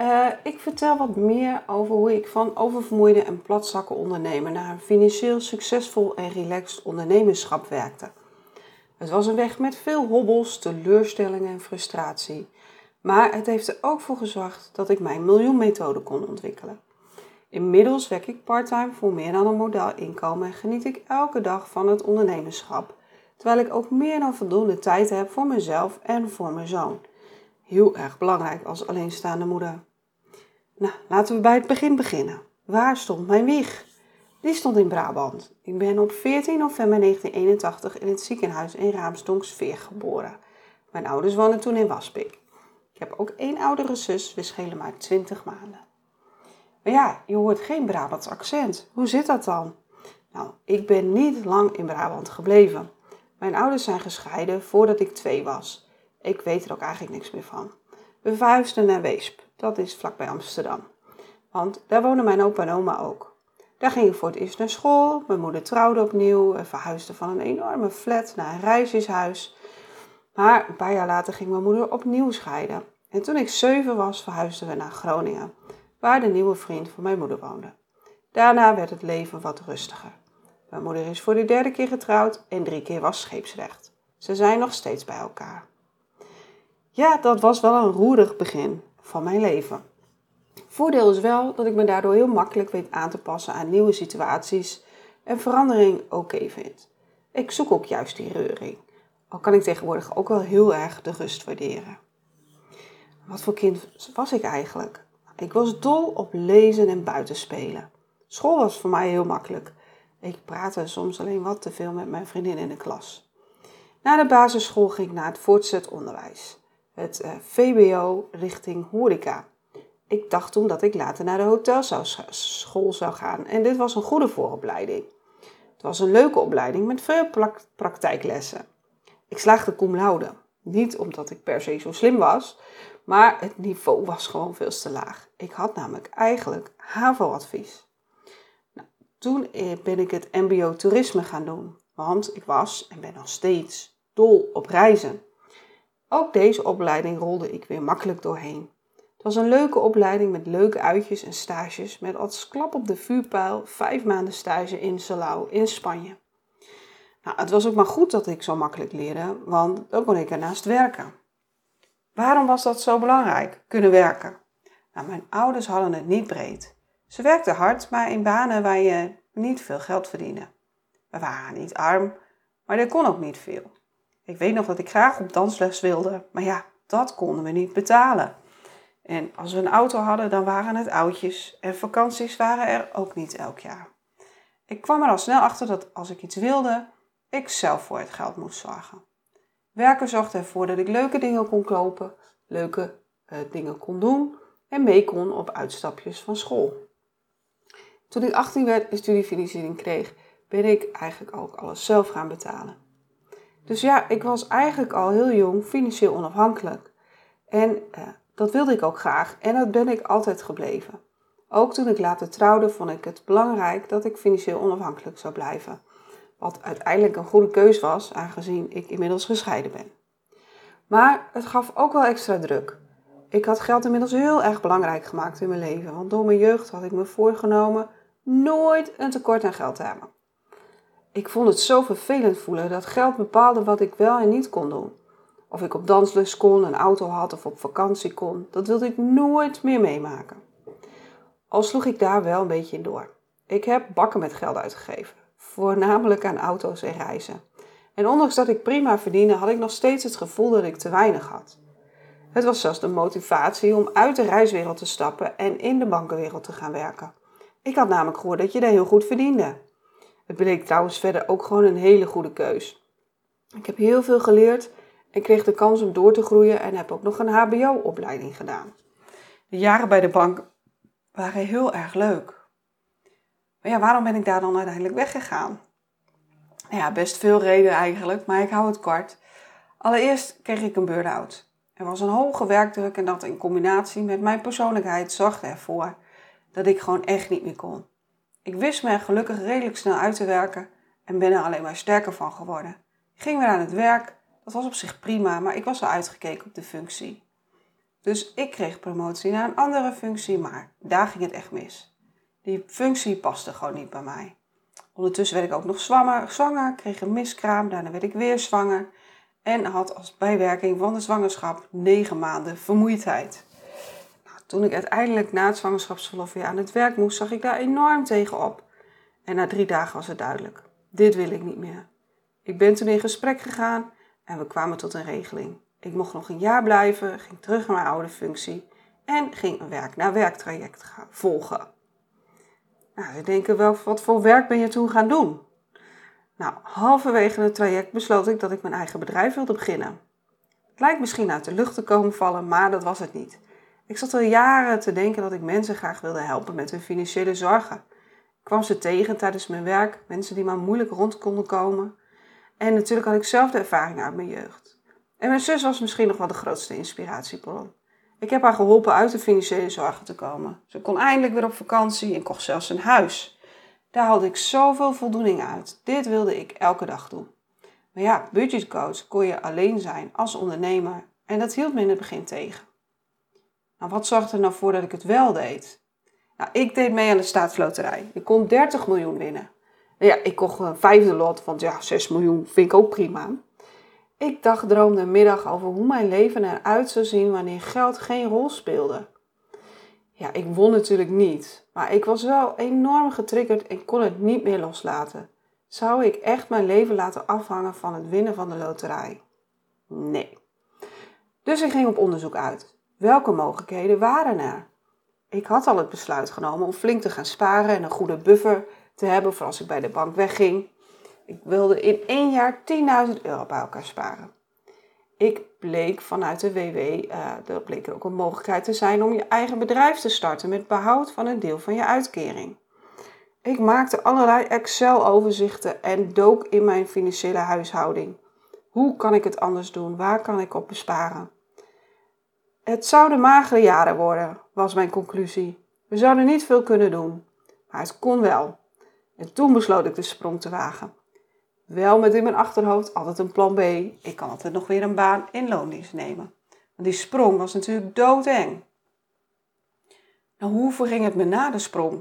Uh, ik vertel wat meer over hoe ik van oververmoeide en platzakken ondernemer naar een financieel succesvol en relaxed ondernemerschap werkte. Het was een weg met veel hobbels, teleurstellingen en frustratie. Maar het heeft er ook voor gezorgd dat ik mijn miljoenmethode kon ontwikkelen. Inmiddels werk ik parttime voor meer dan een modaal inkomen en geniet ik elke dag van het ondernemerschap. Terwijl ik ook meer dan voldoende tijd heb voor mezelf en voor mijn zoon. Heel erg belangrijk als alleenstaande moeder. Nou, laten we bij het begin beginnen. Waar stond mijn wieg? Die stond in Brabant. Ik ben op 14 november 1981 in het ziekenhuis in Raamsdonksveer geboren. Mijn ouders woonden toen in Waspik. Ik heb ook één oudere zus, we schelen maar 20 maanden. Maar ja, je hoort geen Brabants accent. Hoe zit dat dan? Nou, ik ben niet lang in Brabant gebleven. Mijn ouders zijn gescheiden voordat ik twee was. Ik weet er ook eigenlijk niks meer van. We verhuisden naar Weesp, dat is vlakbij Amsterdam. Want daar wonen mijn opa en oma ook. Daar ging ik voor het eerst naar school. Mijn moeder trouwde opnieuw en verhuisde van een enorme flat naar een reisjeshuis. Maar een paar jaar later ging mijn moeder opnieuw scheiden. En toen ik zeven was, verhuisden we naar Groningen, waar de nieuwe vriend van mijn moeder woonde. Daarna werd het leven wat rustiger. Mijn moeder is voor de derde keer getrouwd en drie keer was scheepsrecht. Ze zijn nog steeds bij elkaar. Ja, dat was wel een roerig begin van mijn leven. Voordeel is wel dat ik me daardoor heel makkelijk weet aan te passen aan nieuwe situaties en verandering oké vind. Ik zoek ook juist die reuring. Al kan ik tegenwoordig ook wel heel erg de rust waarderen. Wat voor kind was ik eigenlijk? Ik was dol op lezen en buitenspelen. School was voor mij heel makkelijk. Ik praatte soms alleen wat te veel met mijn vriendin in de klas. Na de basisschool ging ik naar het voortgezet onderwijs. Het eh, VBO richting horeca. Ik dacht toen dat ik later naar de hotelschool zou gaan en dit was een goede vooropleiding. Het was een leuke opleiding met veel praktijklessen. Ik slaagde cum laude. Niet omdat ik per se zo slim was, maar het niveau was gewoon veel te laag. Ik had namelijk eigenlijk HAVO-advies. Nou, toen eh, ben ik het MBO toerisme gaan doen, want ik was en ben nog steeds dol op reizen. Ook deze opleiding rolde ik weer makkelijk doorheen. Het was een leuke opleiding met leuke uitjes en stages, met als klap op de vuurpijl vijf maanden stage in Salau in Spanje. Nou, het was ook maar goed dat ik zo makkelijk leerde, want dan kon ik ernaast werken. Waarom was dat zo belangrijk, kunnen werken? Nou, mijn ouders hadden het niet breed. Ze werkten hard, maar in banen waar je niet veel geld verdiende. We waren niet arm, maar er kon ook niet veel. Ik weet nog dat ik graag op dansles wilde, maar ja, dat konden we niet betalen. En als we een auto hadden, dan waren het oudjes en vakanties waren er ook niet elk jaar. Ik kwam er al snel achter dat als ik iets wilde, ik zelf voor het geld moest zorgen. Werken zorgde ervoor dat ik leuke dingen kon kopen, leuke uh, dingen kon doen en mee kon op uitstapjes van school. Toen ik 18 werd en studiefinanciering kreeg, ben ik eigenlijk ook alles zelf gaan betalen. Dus ja, ik was eigenlijk al heel jong financieel onafhankelijk. En uh, dat wilde ik ook graag en dat ben ik altijd gebleven. Ook toen ik later trouwde, vond ik het belangrijk dat ik financieel onafhankelijk zou blijven. Wat uiteindelijk een goede keus was, aangezien ik inmiddels gescheiden ben. Maar het gaf ook wel extra druk. Ik had geld inmiddels heel erg belangrijk gemaakt in mijn leven, want door mijn jeugd had ik me voorgenomen nooit een tekort aan geld te hebben. Ik vond het zo vervelend voelen dat geld bepaalde wat ik wel en niet kon doen. Of ik op danslus kon, een auto had of op vakantie kon, dat wilde ik nooit meer meemaken. Al sloeg ik daar wel een beetje in door. Ik heb bakken met geld uitgegeven, voornamelijk aan auto's en reizen. En ondanks dat ik prima verdiende, had ik nog steeds het gevoel dat ik te weinig had. Het was zelfs de motivatie om uit de reiswereld te stappen en in de bankenwereld te gaan werken. Ik had namelijk gehoord dat je daar heel goed verdiende. Het bleek trouwens verder ook gewoon een hele goede keus. Ik heb heel veel geleerd en kreeg de kans om door te groeien en heb ook nog een HBO-opleiding gedaan. De jaren bij de bank waren heel erg leuk. Maar ja, waarom ben ik daar dan uiteindelijk weggegaan? Nou ja, best veel reden eigenlijk, maar ik hou het kort. Allereerst kreeg ik een burn-out. Er was een hoge werkdruk en dat in combinatie met mijn persoonlijkheid zorgde ervoor dat ik gewoon echt niet meer kon. Ik wist er gelukkig redelijk snel uit te werken en ben er alleen maar sterker van geworden. Ik ging weer aan het werk, dat was op zich prima, maar ik was al uitgekeken op de functie. Dus ik kreeg promotie naar een andere functie, maar daar ging het echt mis. Die functie paste gewoon niet bij mij. Ondertussen werd ik ook nog zwanger, zwanger kreeg een miskraam, daarna werd ik weer zwanger en had als bijwerking van de zwangerschap negen maanden vermoeidheid. Toen ik uiteindelijk na het zwangerschapsverlof weer aan het werk moest, zag ik daar enorm tegenop. En na drie dagen was het duidelijk: dit wil ik niet meer. Ik ben toen in gesprek gegaan en we kwamen tot een regeling. Ik mocht nog een jaar blijven, ging terug naar mijn oude functie en ging een werk naar werktraject volgen. Nou, ze denken wel, wat voor werk ben je toen gaan doen? Nou, halverwege het traject besloot ik dat ik mijn eigen bedrijf wilde beginnen. Het lijkt misschien uit de lucht te komen vallen, maar dat was het niet. Ik zat al jaren te denken dat ik mensen graag wilde helpen met hun financiële zorgen. Ik kwam ze tegen tijdens mijn werk, mensen die maar moeilijk rond konden komen. En natuurlijk had ik zelf de ervaring uit mijn jeugd. En mijn zus was misschien nog wel de grootste inspiratiebron. Ik heb haar geholpen uit de financiële zorgen te komen. Ze kon eindelijk weer op vakantie en kocht zelfs een huis. Daar had ik zoveel voldoening uit. Dit wilde ik elke dag doen. Maar ja, budgetcoach kon je alleen zijn als ondernemer en dat hield me in het begin tegen. Nou, wat zorgde er nou voor dat ik het wel deed? Nou, ik deed mee aan de staatsloterij. Ik kon 30 miljoen winnen. Ja, ik kocht een vijfde lot, want ja, 6 miljoen vind ik ook prima. Ik dacht, droomde een middag over hoe mijn leven eruit zou zien wanneer geld geen rol speelde. Ja, ik won natuurlijk niet, maar ik was wel enorm getriggerd en kon het niet meer loslaten. Zou ik echt mijn leven laten afhangen van het winnen van de loterij? Nee. Dus ik ging op onderzoek uit. Welke mogelijkheden waren er? Ik had al het besluit genomen om flink te gaan sparen en een goede buffer te hebben voor als ik bij de bank wegging. Ik wilde in één jaar 10.000 euro bij elkaar sparen. Ik bleek vanuit de WW, uh, eh, er bleek ook een mogelijkheid te zijn om je eigen bedrijf te starten met behoud van een deel van je uitkering. Ik maakte allerlei Excel-overzichten en dook in mijn financiële huishouding. Hoe kan ik het anders doen? Waar kan ik op besparen? Het zouden magere jaren worden, was mijn conclusie. We zouden niet veel kunnen doen, maar het kon wel. En toen besloot ik de sprong te wagen. Wel met in mijn achterhoofd altijd een plan B. Ik kan altijd nog weer een baan in loondienst nemen. Want die sprong was natuurlijk doodeng. Nou, hoe verging het me na de sprong?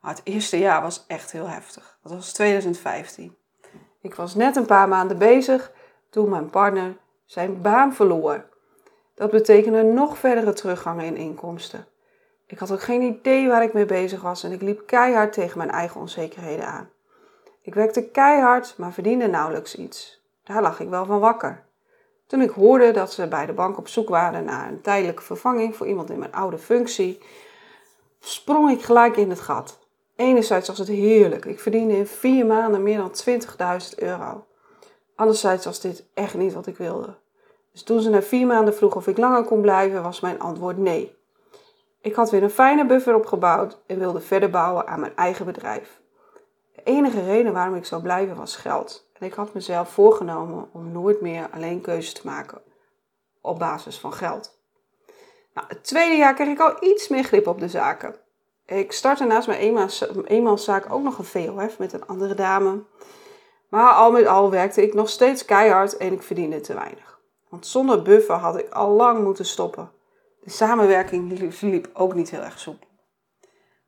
Nou, het eerste jaar was echt heel heftig. Dat was 2015. Ik was net een paar maanden bezig toen mijn partner zijn baan verloor. Dat betekende nog verdere teruggangen in inkomsten. Ik had ook geen idee waar ik mee bezig was en ik liep keihard tegen mijn eigen onzekerheden aan. Ik werkte keihard, maar verdiende nauwelijks iets. Daar lag ik wel van wakker. Toen ik hoorde dat ze bij de bank op zoek waren naar een tijdelijke vervanging voor iemand in mijn oude functie, sprong ik gelijk in het gat. Enerzijds was het heerlijk. Ik verdiende in vier maanden meer dan 20.000 euro. Anderzijds was dit echt niet wat ik wilde. Dus toen ze na vier maanden vroeg of ik langer kon blijven, was mijn antwoord nee. Ik had weer een fijne buffer opgebouwd en wilde verder bouwen aan mijn eigen bedrijf. De enige reden waarom ik zou blijven was geld. En ik had mezelf voorgenomen om nooit meer alleen keuzes te maken op basis van geld. Nou, het tweede jaar kreeg ik al iets meer grip op de zaken. Ik startte naast mijn eenmanszaak ook nog een VOF met een andere dame. Maar al met al werkte ik nog steeds keihard en ik verdiende te weinig. Want zonder buffer had ik al lang moeten stoppen. De samenwerking liep ook niet heel erg soepel.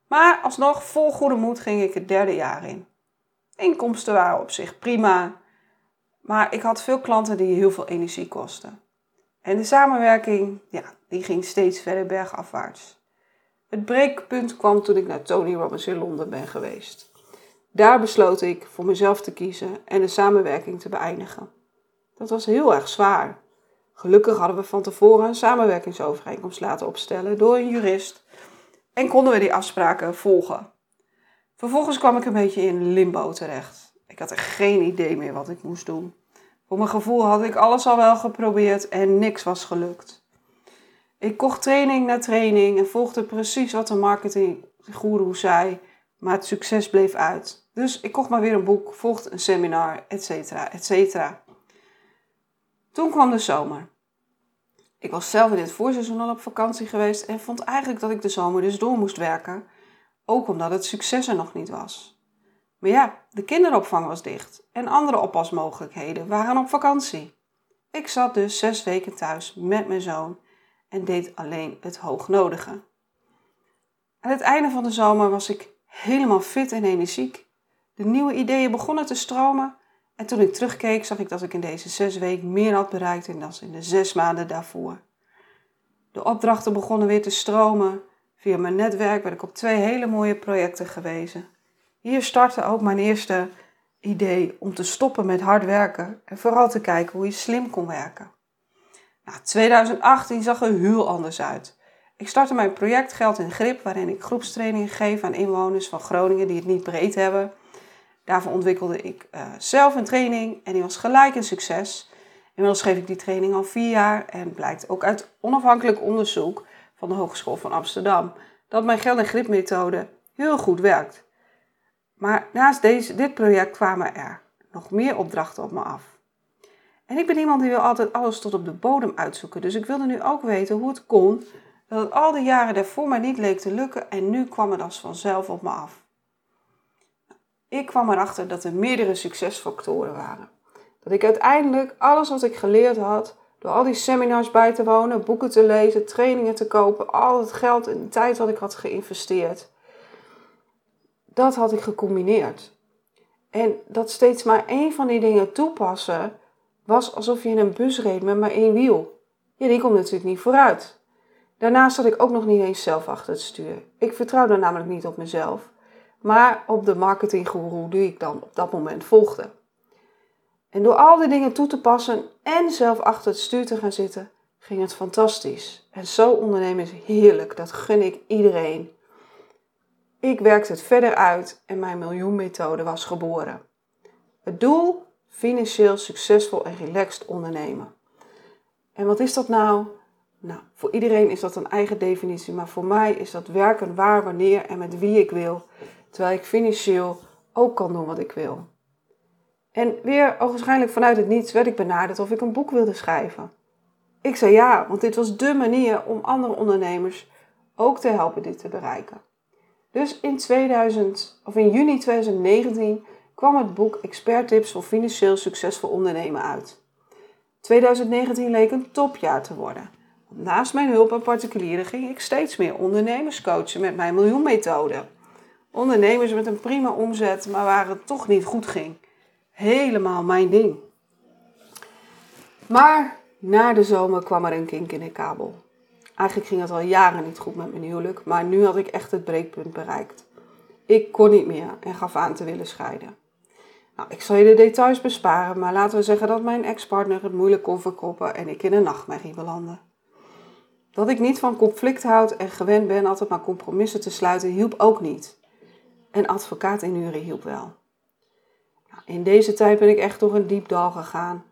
Maar alsnog, vol goede moed ging ik het derde jaar in. Inkomsten waren op zich prima, maar ik had veel klanten die heel veel energie kosten. En de samenwerking, ja, die ging steeds verder bergafwaarts. Het breekpunt kwam toen ik naar Tony Robbins in Londen ben geweest. Daar besloot ik voor mezelf te kiezen en de samenwerking te beëindigen. Dat was heel erg zwaar. Gelukkig hadden we van tevoren een samenwerkingsovereenkomst laten opstellen door een jurist en konden we die afspraken volgen. Vervolgens kwam ik een beetje in limbo terecht. Ik had er geen idee meer wat ik moest doen. Voor mijn gevoel had ik alles al wel geprobeerd en niks was gelukt. Ik kocht training na training en volgde precies wat de marketinggoeroe zei, maar het succes bleef uit. Dus ik kocht maar weer een boek, volgde een seminar, etc. etc. Toen kwam de zomer. Ik was zelf in het voorseizoen al op vakantie geweest en vond eigenlijk dat ik de zomer dus door moest werken, ook omdat het succes er nog niet was. Maar ja, de kinderopvang was dicht en andere oppasmogelijkheden waren op vakantie. Ik zat dus zes weken thuis met mijn zoon en deed alleen het hoognodige. Aan het einde van de zomer was ik helemaal fit en energiek. De nieuwe ideeën begonnen te stromen en toen ik terugkeek zag ik dat ik in deze zes weken meer had bereikt dan in de zes maanden daarvoor. De opdrachten begonnen weer te stromen. Via mijn netwerk werd ik op twee hele mooie projecten gewezen. Hier startte ook mijn eerste idee om te stoppen met hard werken en vooral te kijken hoe je slim kon werken. Nou, 2018 zag er heel anders uit. Ik startte mijn project Geld in Grip, waarin ik groepstrainingen geef aan inwoners van Groningen die het niet breed hebben. Daarvoor ontwikkelde ik uh, zelf een training en die was gelijk een succes. Inmiddels geef ik die training al vier jaar en blijkt ook uit onafhankelijk onderzoek van de Hogeschool van Amsterdam dat mijn geld- en gripmethode heel goed werkt. Maar naast deze, dit project kwamen er nog meer opdrachten op me af. En ik ben iemand die wil altijd alles tot op de bodem uitzoeken. Dus ik wilde nu ook weten hoe het kon dat het al die jaren daarvoor mij niet leek te lukken en nu kwam het als vanzelf op me af. Ik kwam erachter dat er meerdere succesfactoren waren. Dat ik uiteindelijk alles wat ik geleerd had, door al die seminars bij te wonen, boeken te lezen, trainingen te kopen, al het geld en de tijd wat ik had geïnvesteerd, dat had ik gecombineerd. En dat steeds maar één van die dingen toepassen, was alsof je in een bus reed met maar één wiel. Ja, die komt natuurlijk niet vooruit. Daarnaast zat ik ook nog niet eens zelf achter het stuur. Ik vertrouwde namelijk niet op mezelf, maar op de marketinggoeroe die ik dan op dat moment volgde. En door al die dingen toe te passen en zelf achter het stuur te gaan zitten, ging het fantastisch. En zo ondernemen is heerlijk, dat gun ik iedereen. Ik werkte het verder uit en mijn miljoenmethode was geboren. Het doel? Financieel succesvol en relaxed ondernemen. En wat is dat nou? Nou, voor iedereen is dat een eigen definitie, maar voor mij is dat werken waar, wanneer en met wie ik wil, terwijl ik financieel ook kan doen wat ik wil. En weer waarschijnlijk vanuit het niets werd ik benaderd of ik een boek wilde schrijven. Ik zei ja, want dit was dé manier om andere ondernemers ook te helpen dit te bereiken. Dus in, 2000, of in juni 2019 kwam het boek Expert Tips voor Financieel Succesvol Ondernemen uit. 2019 leek een topjaar te worden. Naast mijn hulp aan particulieren ging ik steeds meer ondernemers coachen met mijn miljoenmethode. Ondernemers met een prima omzet, maar waar het toch niet goed ging. Helemaal mijn ding. Maar na de zomer kwam er een kink in de kabel. Eigenlijk ging het al jaren niet goed met mijn huwelijk, maar nu had ik echt het breekpunt bereikt. Ik kon niet meer en gaf aan te willen scheiden. Nou, ik zal je de details besparen, maar laten we zeggen dat mijn ex-partner het moeilijk kon verkoppen en ik in een nachtmerrie belandde. Dat ik niet van conflict houd en gewend ben altijd maar compromissen te sluiten, hielp ook niet. En advocaat inhuren hielp wel. In deze tijd ben ik echt door een diep dal gegaan.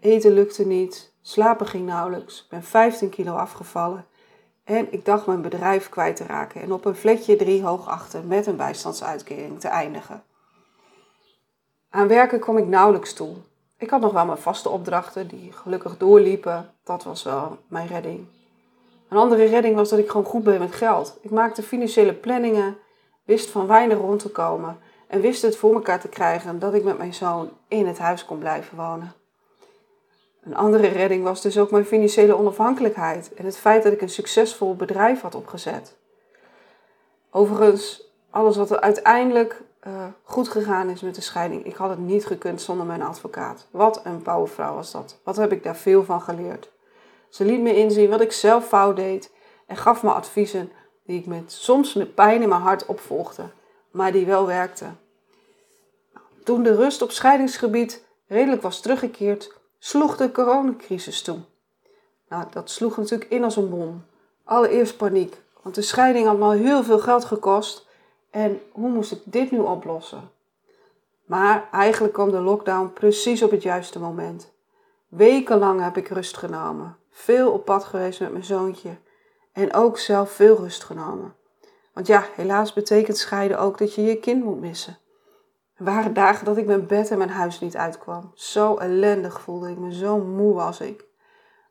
Eten lukte niet, Slapen ging nauwelijks. Ben 15 kilo afgevallen. En ik dacht mijn bedrijf kwijt te raken en op een vlekje drie hoog achter met een bijstandsuitkering te eindigen. Aan werken kwam ik nauwelijks toe. Ik had nog wel mijn vaste opdrachten die gelukkig doorliepen. Dat was wel mijn redding. Een andere redding was dat ik gewoon goed ben met geld. Ik maakte financiële planningen, wist van weinig rond te komen en wist het voor elkaar te krijgen dat ik met mijn zoon in het huis kon blijven wonen. Een andere redding was dus ook mijn financiële onafhankelijkheid en het feit dat ik een succesvol bedrijf had opgezet. Overigens, alles wat er uiteindelijk uh, goed gegaan is met de scheiding, ik had het niet gekund zonder mijn advocaat. Wat een powervrouw was dat. Wat heb ik daar veel van geleerd. Ze liet me inzien wat ik zelf fout deed en gaf me adviezen die ik met, soms met pijn in mijn hart opvolgde, maar die wel werkten. Toen de rust op scheidingsgebied redelijk was teruggekeerd, sloeg de coronacrisis toe. Nou, dat sloeg natuurlijk in als een bom. Allereerst paniek, want de scheiding had me heel veel geld gekost. En hoe moest ik dit nu oplossen? Maar eigenlijk kwam de lockdown precies op het juiste moment. Wekenlang heb ik rust genomen. veel op pad geweest met mijn zoontje en ook zelf veel rust genomen. Want ja, helaas betekent scheiden ook dat je je kind moet missen. Er waren dagen dat ik mijn bed en mijn huis niet uitkwam. Zo ellendig voelde ik me, zo moe was ik.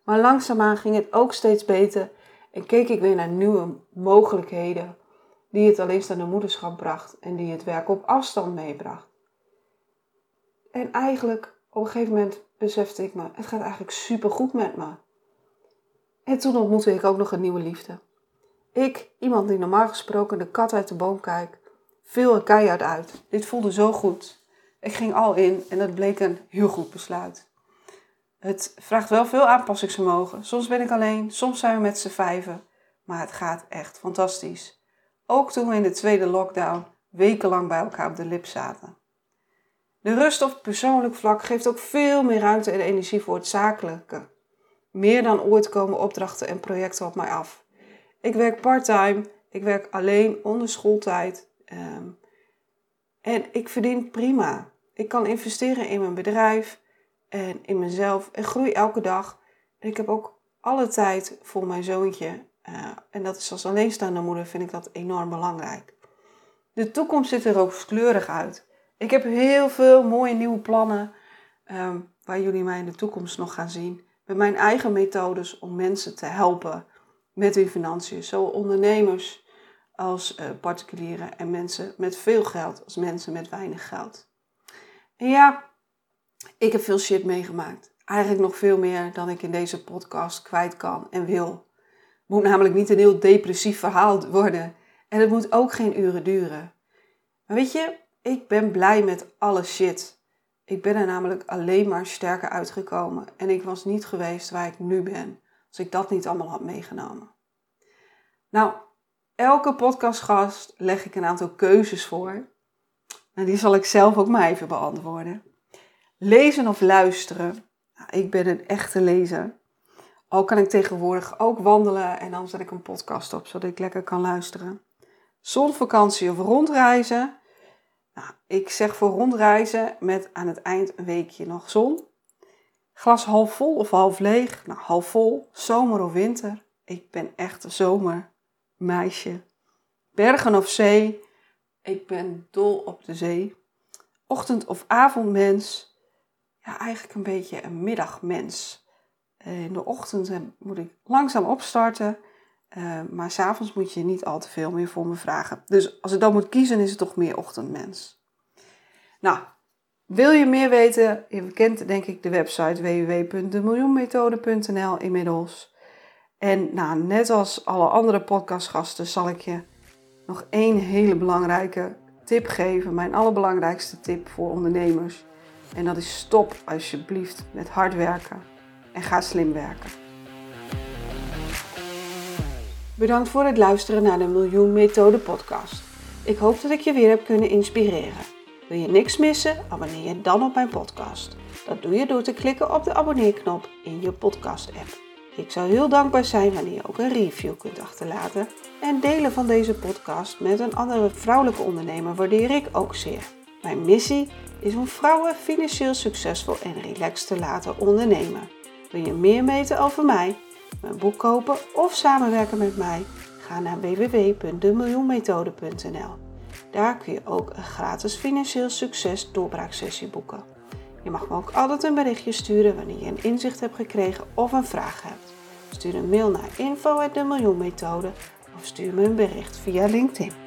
Maar langzaamaan ging het ook steeds beter en keek ik weer naar nieuwe mogelijkheden die het alleenstaande moederschap bracht en die het werk op afstand meebracht. En eigenlijk, op een gegeven moment besefte ik me, het gaat eigenlijk super goed met me. En toen ontmoette ik ook nog een nieuwe liefde. Ik, iemand die normaal gesproken de kat uit de boom kijkt, viel er keihard uit. Dit voelde zo goed. Ik ging al in en dat bleek een heel goed besluit. Het vraagt wel veel aanpassingsvermogen. Soms ben ik alleen, soms zijn we met z'n vijven. Maar het gaat echt fantastisch. Ook toen we in de tweede lockdown wekenlang bij elkaar op de lip zaten. De rust op persoonlijk vlak geeft ook veel meer ruimte en energie voor het zakelijke. Meer dan ooit komen opdrachten en projecten op mij af. Ik werk parttime, ik werk alleen onder schooltijd ehm, en ik verdien prima. Ik kan investeren in mijn bedrijf en in mezelf en groei elke dag. Ik heb ook alle tijd voor mijn zoontje. Uh, en dat is als alleenstaande moeder vind ik dat enorm belangrijk. De toekomst ziet er ook kleurig uit. Ik heb heel veel mooie nieuwe plannen um, waar jullie mij in de toekomst nog gaan zien. Met mijn eigen methodes om mensen te helpen met hun financiën. Zowel ondernemers als uh, particulieren en mensen met veel geld als mensen met weinig geld. En ja, ik heb veel shit meegemaakt. Eigenlijk nog veel meer dan ik in deze podcast kwijt kan en wil. Het moet namelijk niet een heel depressief verhaal worden. En het moet ook geen uren duren. Maar weet je, ik ben blij met alle shit. Ik ben er namelijk alleen maar sterker uitgekomen. En ik was niet geweest waar ik nu ben. Als ik dat niet allemaal had meegenomen. Nou, elke podcastgast leg ik een aantal keuzes voor. En die zal ik zelf ook maar even beantwoorden. Lezen of luisteren? Nou, ik ben een echte lezer. Al kan ik tegenwoordig ook wandelen en dan zet ik een podcast op, zodat ik lekker kan luisteren. Zonvakantie of rondreizen? Nou, ik zeg voor rondreizen met aan het eind een weekje nog zon. Glas half vol of half leeg? Nou, half vol. Zomer of winter? Ik ben echt een zomermeisje. Bergen of zee? Ik ben dol op de zee. Ochtend- of avondmens? ja, eigenlijk een beetje een middagmens. In de ochtend moet ik langzaam opstarten. Uh, maar s'avonds moet je niet al te veel meer voor me vragen. Dus als ik dan moet kiezen, is het toch meer ochtendmens. Nou, wil je meer weten? Je kent denk ik de website www.demiljoenmethode.nl inmiddels. En nou, net als alle andere podcastgasten zal ik je nog één hele belangrijke tip geven. Mijn allerbelangrijkste tip voor ondernemers. En dat is stop alsjeblieft met hard werken en ga slim werken. Bedankt voor het luisteren naar de Miljoen Methode podcast. Ik hoop dat ik je weer heb kunnen inspireren. Wil je niks missen? Abonneer je dan op mijn podcast. Dat doe je door te klikken op de abonneerknop in je podcast app. Ik zou heel dankbaar zijn wanneer je ook een review kunt achterlaten en delen van deze podcast met een andere vrouwelijke ondernemer waardeer ik ook zeer. Mijn missie is om vrouwen financieel succesvol en relaxed te laten ondernemen. Wil je meer weten over mij, mijn boek kopen of samenwerken met mij? Ga naar www.demiljoenmethode.nl. Daar kun je ook een gratis financieel succes doorbraaksessie boeken. Je mag me ook altijd een berichtje sturen wanneer je een inzicht hebt gekregen of een vraag hebt. Stuur een mail naar info@demiljoenmethode of stuur me een bericht via LinkedIn.